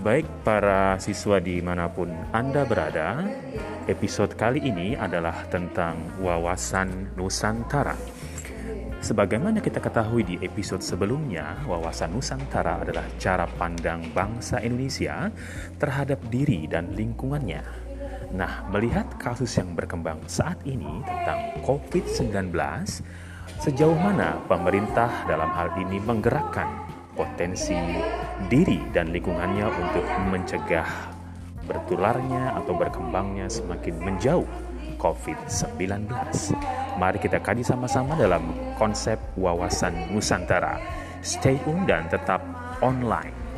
Baik para siswa di mana pun Anda berada, episode kali ini adalah tentang wawasan Nusantara. Sebagaimana kita ketahui di episode sebelumnya, wawasan Nusantara adalah cara pandang bangsa Indonesia terhadap diri dan lingkungannya. Nah, melihat kasus yang berkembang saat ini tentang COVID-19, sejauh mana pemerintah dalam hal ini menggerakkan potensi diri dan lingkungannya untuk mencegah bertularnya atau berkembangnya semakin menjauh COVID-19. Mari kita kaji sama-sama dalam konsep wawasan Nusantara. Stay tune dan tetap online.